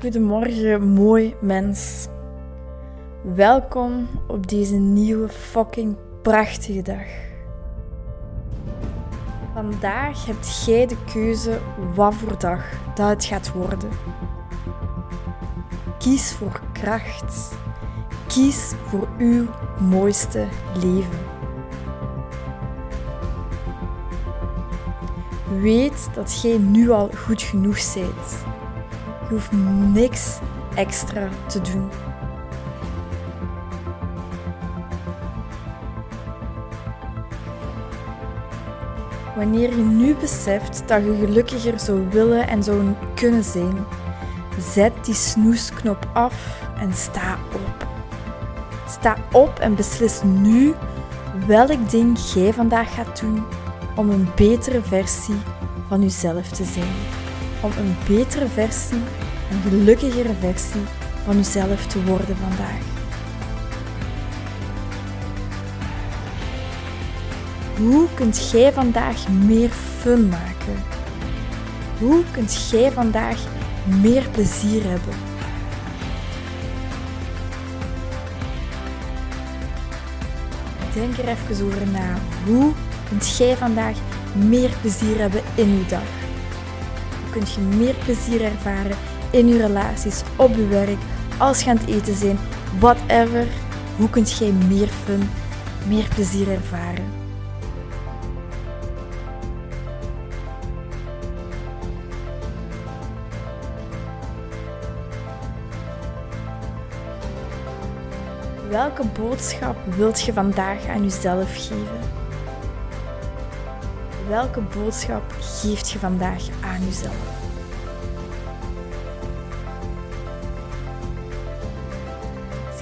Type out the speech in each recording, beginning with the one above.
Goedemorgen, mooi mens. Welkom op deze nieuwe fucking prachtige dag. Vandaag hebt jij de keuze wat voor dag dat het gaat worden. Kies voor kracht. Kies voor uw mooiste leven. Weet dat jij nu al goed genoeg bent. Je hoeft niks extra te doen. Wanneer je nu beseft dat je gelukkiger zou willen en zou kunnen zijn, zet die snoesknop af en sta op. Sta op en beslis nu welk ding jij vandaag gaat doen om een betere versie van jezelf te zijn. Om een betere versie, een gelukkigere versie van jezelf te worden vandaag. Hoe kunt jij vandaag meer fun maken? Hoe kunt jij vandaag meer plezier hebben? Denk er even over na. Hoe kunt jij vandaag meer plezier hebben in je dag? Hoe kunt je meer plezier ervaren in je relaties, op je werk, als je aan het eten zijn, whatever? Hoe kunt jij meer fun, meer plezier ervaren? Welke boodschap wilt je vandaag aan jezelf geven? Welke boodschap geeft je vandaag aan jezelf?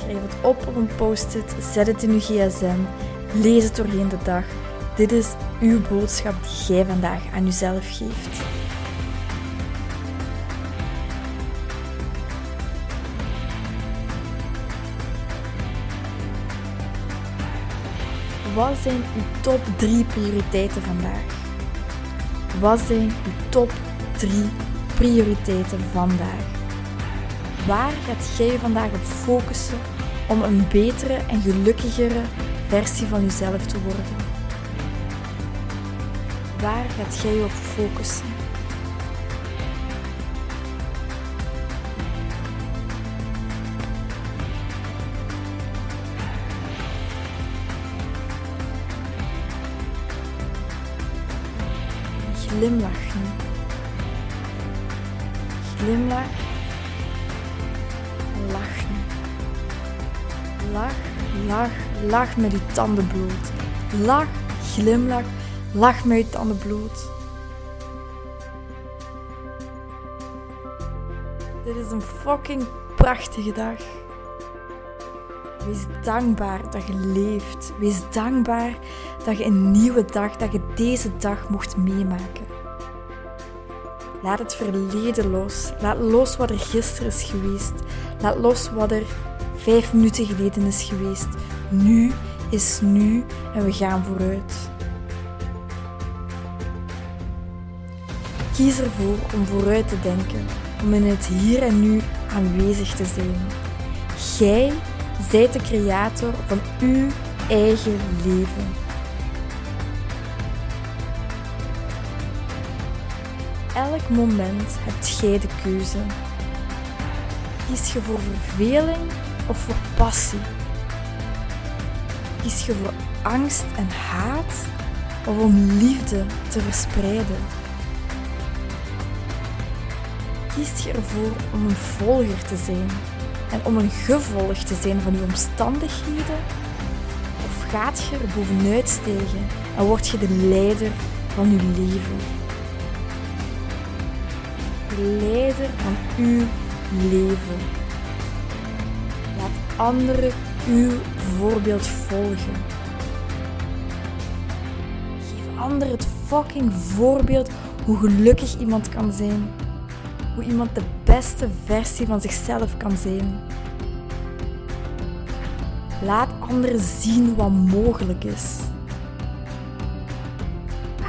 Schrijf het op op een post-it, zet het in je gsm, lees het doorheen de dag. Dit is uw boodschap die jij vandaag aan jezelf geeft. Wat zijn uw top 3 prioriteiten vandaag? Wat zijn uw top 3 prioriteiten vandaag? Waar gaat jij vandaag op focussen om een betere en gelukkigere versie van jezelf te worden? Waar gaat jij op focussen? Glimlach nu. Glimlach. Lach, lach, lach met je tanden bloot. Lach, glimlach, lach met je tanden bloot. Dit is een fucking prachtige dag. Wees dankbaar dat je leeft. Wees dankbaar dat je een nieuwe dag, dat je deze dag mocht meemaken. Laat het verleden los. Laat los wat er gisteren is geweest. Laat los wat er vijf minuten geleden is geweest. Nu is nu en we gaan vooruit. Kies ervoor om vooruit te denken, om in het hier en nu aanwezig te zijn. Jij zijt de creator van uw eigen leven. Elk moment hebt jij de keuze. Kies je voor verveling of voor passie? Kies je voor angst en haat of om liefde te verspreiden? Kies je ervoor om een volger te zijn en om een gevolg te zijn van je omstandigheden? Of gaat je er bovenuit stegen en word je de leider van je leven? De leider van uw leven. Anderen uw voorbeeld volgen. Geef anderen het fucking voorbeeld hoe gelukkig iemand kan zijn. Hoe iemand de beste versie van zichzelf kan zijn. Laat anderen zien wat mogelijk is.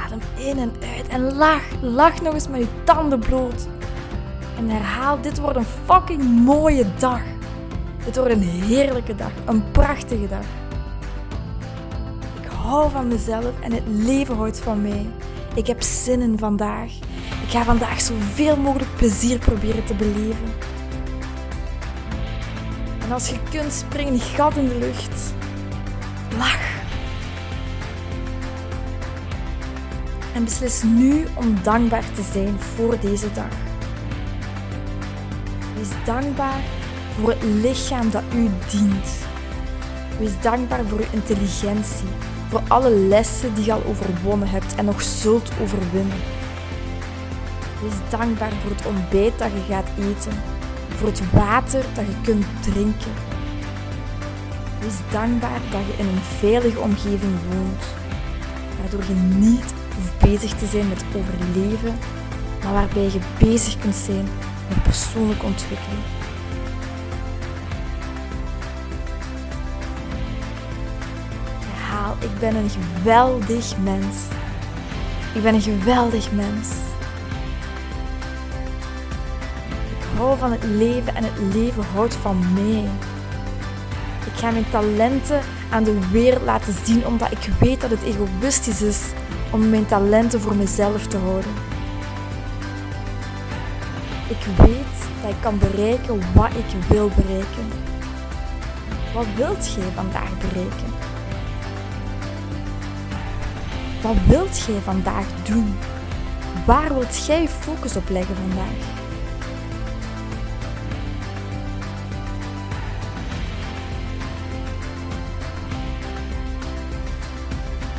Adem in en uit en lach. Lach nog eens met je tanden bloot. En herhaal, dit wordt een fucking mooie dag. Dit wordt een heerlijke dag, een prachtige dag. Ik hou van mezelf en het leven houdt van mij. Ik heb zin in vandaag. Ik ga vandaag zoveel mogelijk plezier proberen te beleven. En als je kunt, spring een gat in de lucht. Lach. En beslis nu om dankbaar te zijn voor deze dag. Wees dankbaar voor het lichaam dat u dient. Wees dankbaar voor uw intelligentie, voor alle lessen die je al overwonnen hebt en nog zult overwinnen. Wees dankbaar voor het ontbijt dat je gaat eten, voor het water dat je kunt drinken. Wees dankbaar dat je in een veilige omgeving woont, waardoor je niet hoeft bezig te zijn met overleven, maar waarbij je bezig kunt zijn met persoonlijke ontwikkeling. Ik ben een geweldig mens. Ik ben een geweldig mens. Ik hou van het leven en het leven houdt van mij. Ik ga mijn talenten aan de wereld laten zien omdat ik weet dat het egoïstisch is om mijn talenten voor mezelf te houden. Ik weet dat ik kan bereiken wat ik wil bereiken. Wat wilt jij vandaag bereiken? Wat wilt jij vandaag doen? Waar wilt jij focus op leggen vandaag?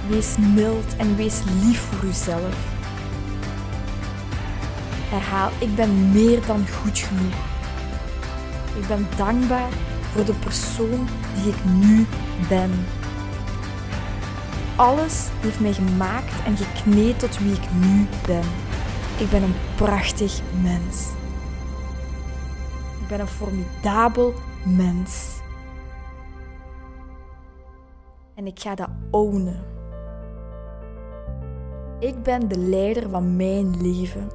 Wees mild en wees lief voor uzelf. Herhaal, ik ben meer dan goed genoeg. Ik ben dankbaar voor de persoon die ik nu ben. Alles heeft mij gemaakt en gekneed tot wie ik nu ben. Ik ben een prachtig mens. Ik ben een formidabel mens. En ik ga dat ownen. Ik ben de leider van mijn leven.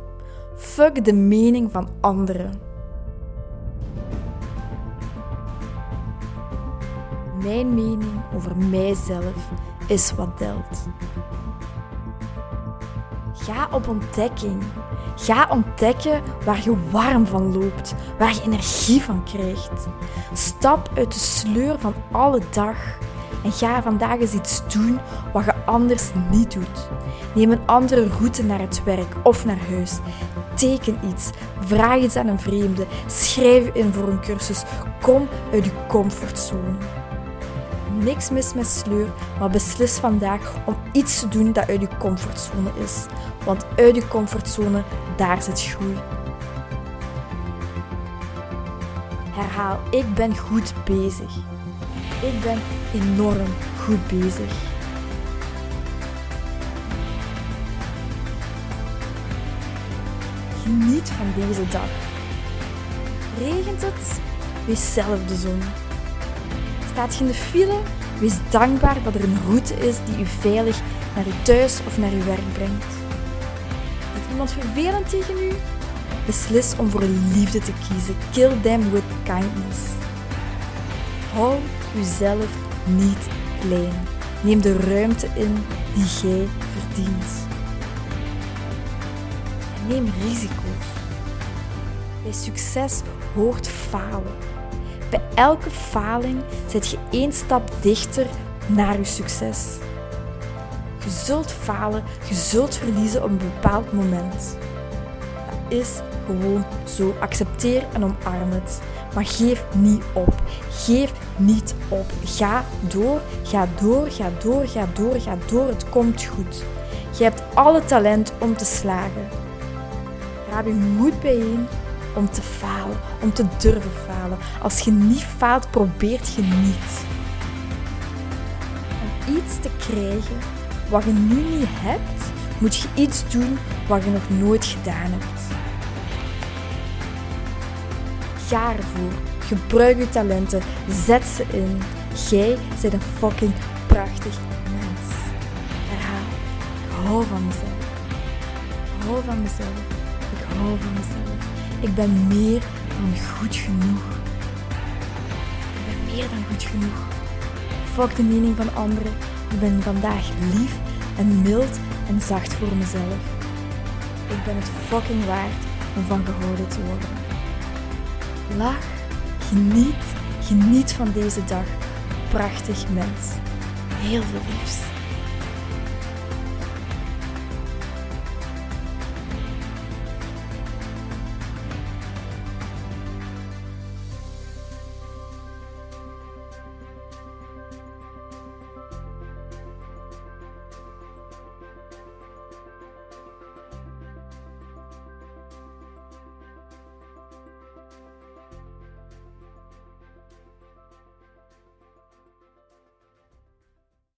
Fuck de mening van anderen. Mijn mening over mijzelf is wat telt. Ga op ontdekking. Ga ontdekken waar je warm van loopt, waar je energie van krijgt. Stap uit de sleur van alle dag en ga vandaag eens iets doen wat je anders niet doet. Neem een andere route naar het werk of naar huis. Teken iets. Vraag iets aan een vreemde. Schrijf in voor een cursus. Kom uit je comfortzone. Niks mis met sleur, maar beslis vandaag om iets te doen dat uit je comfortzone is. Want uit je comfortzone, daar zit groei. Herhaal, ik ben goed bezig. Ik ben enorm goed bezig. Geniet van deze dag. Regent het? Wees zelf de zon. Staat je in de file? Wees dankbaar dat er een route is die u veilig naar uw thuis of naar uw werk brengt. Is iemand vervelend tegen u? Beslis om voor liefde te kiezen. Kill them with kindness. Hou uzelf niet klein. Neem de ruimte in die jij verdient. En neem risico's. Bij succes hoort falen. Bij elke faling zit je één stap dichter naar je succes. Je zult falen, je zult verliezen op een bepaald moment. Dat is gewoon zo. Accepteer en omarm het. Maar geef niet op. Geef niet op. Ga door, ga door, ga door, ga door, ga door. Het komt goed. Je hebt alle talent om te slagen. Raap je moed bijeen om te falen, om te durven falen. Als je niet faalt, probeert je niet. Om iets te krijgen wat je nu niet hebt, moet je iets doen wat je nog nooit gedaan hebt. Ga ervoor. Gebruik je talenten. Zet ze in. Jij bent een fucking prachtig mens. Herhaal. Ik hou van mezelf. Ik hou van mezelf. Ik hou van mezelf. Ik ben meer dan goed genoeg. Meer dan goed genoeg. Fuck de mening van anderen. Ik ben vandaag lief en mild en zacht voor mezelf. Ik ben het fucking waard om van gehouden te worden. Lach, geniet, geniet van deze dag. Prachtig mens. Heel veel liefs.